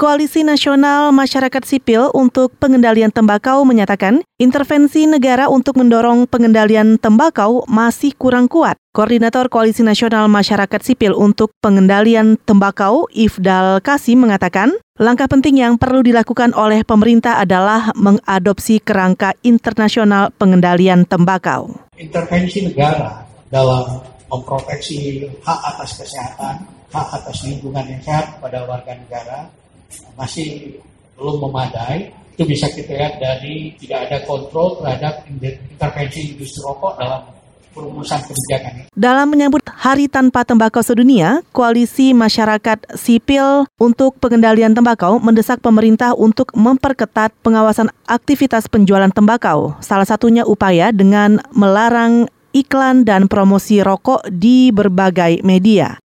Koalisi Nasional Masyarakat Sipil untuk Pengendalian Tembakau menyatakan intervensi negara untuk mendorong pengendalian tembakau masih kurang kuat. Koordinator Koalisi Nasional Masyarakat Sipil untuk Pengendalian Tembakau, Ifdal Kasim mengatakan, langkah penting yang perlu dilakukan oleh pemerintah adalah mengadopsi kerangka internasional pengendalian tembakau. Intervensi negara dalam memproteksi hak atas kesehatan, hak atas lingkungan yang sehat pada warga negara masih belum memadai. Itu bisa kita lihat dari tidak ada kontrol terhadap intervensi industri rokok dalam perumusan kebijakan. Dalam menyambut Hari Tanpa Tembakau Sedunia, Koalisi Masyarakat Sipil untuk Pengendalian Tembakau mendesak pemerintah untuk memperketat pengawasan aktivitas penjualan tembakau. Salah satunya upaya dengan melarang iklan dan promosi rokok di berbagai media.